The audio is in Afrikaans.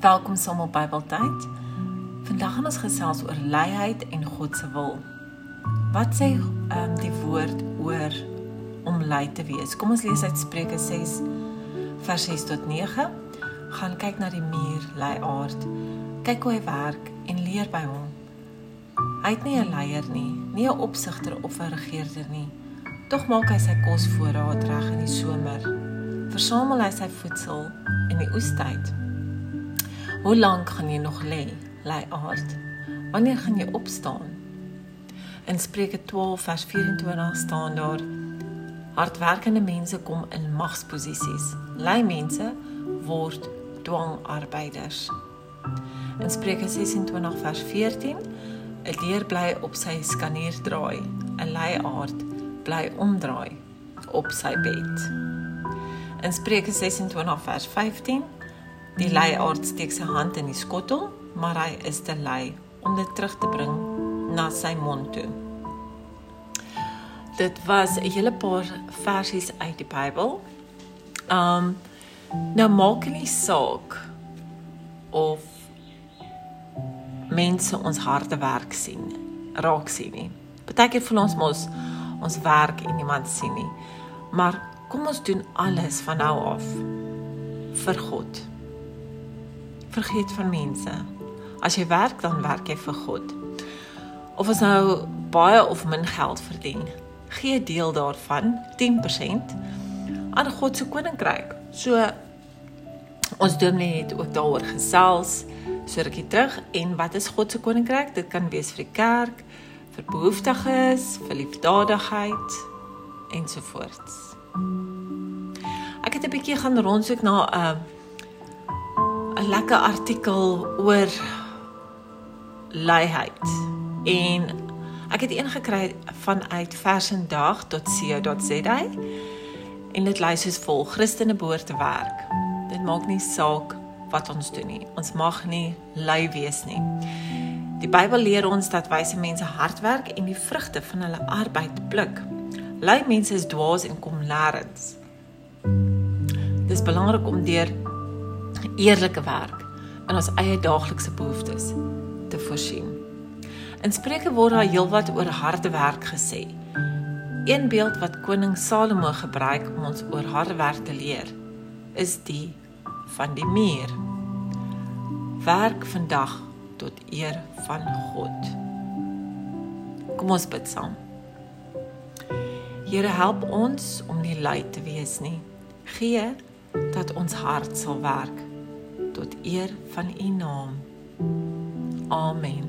Welkom saam op Bybeltyd. Vandag gaan ons gesels oor leiheid en God se wil. Wat sê um, die woord oor om lei te wees? Kom ons lees uit Spreuke 6 vers 6 tot 9. Gaan kyk na die muur lei aard. Kyk hoe hy werk en leer by hom. Hy het nie 'n leier nie, nie 'n opsigter of 'n regerder nie. Tog maak hy sy kos voorraad reg in die somer. Versamel hy sy voedsel in die oestyd. Hoe lank gaan jy nog lê, lei aard? Wanneer gaan jy opstaan? In Spreuke 12 vers 24 staan daar: Hardwerkende mense kom in magsposisies. Lui mense word dwangarbeiders. In Spreuke 26 vers 14: 'n Leer bly op sy skanier draai, 'n leiaard bly omdraai op sy bed. In Spreuke 26 vers 15: Die leiaard steek sy hand in die skottel, maar hy is te lui om dit terug te bring na sy mond toe. Dit was 'n hele paar versies uit die Bybel. Um nou maak nie saak of mense ons harde werk sien, raak sien nie. Partykeer van ons mos ons werk en niemand sien nie. Maar kom ons doen alles van nou af vir God vergeet van mense. As jy werk, dan werk jy vir God. Of ons nou baie of min geld verdien, gee deel daarvan, 10% aan God se koninkryk. So ons dominee het ook daaroor gesels so rukkie terug en wat is God se koninkryk? Dit kan wees vir die kerk, vir behoeftiges, vir liefdadigheid ensovoorts. Ek het 'n bietjie gaan rondsoek na 'n uh, 'n lekker artikel oor leiheid. En ek het een gekry vanuit versendag.co.za en dit lei soos vol: Christene behoort te werk. Dit maak nie saak wat ons doen nie. Ons mag nie lui wees nie. Die Bybel leer ons dat wyse mense hard werk en die vrugte van hulle arbeid pluk. Lui mense is dwaas en kom nêrens. Dis belangrik om deur eerlike werk in ons eie daaglikse behoeftes te voorsien. In Spreuke word daar heelwat oor harde werk gesê. Een beeld wat koning Salomo gebruik om ons oor harde werk te leer, is die van die muur. Werk vandag tot eer van God. Kom ons bid saam. Here help ons om nie lui te wees nie. Gee dat ons hart sal werk tot eer van U naam. Amen.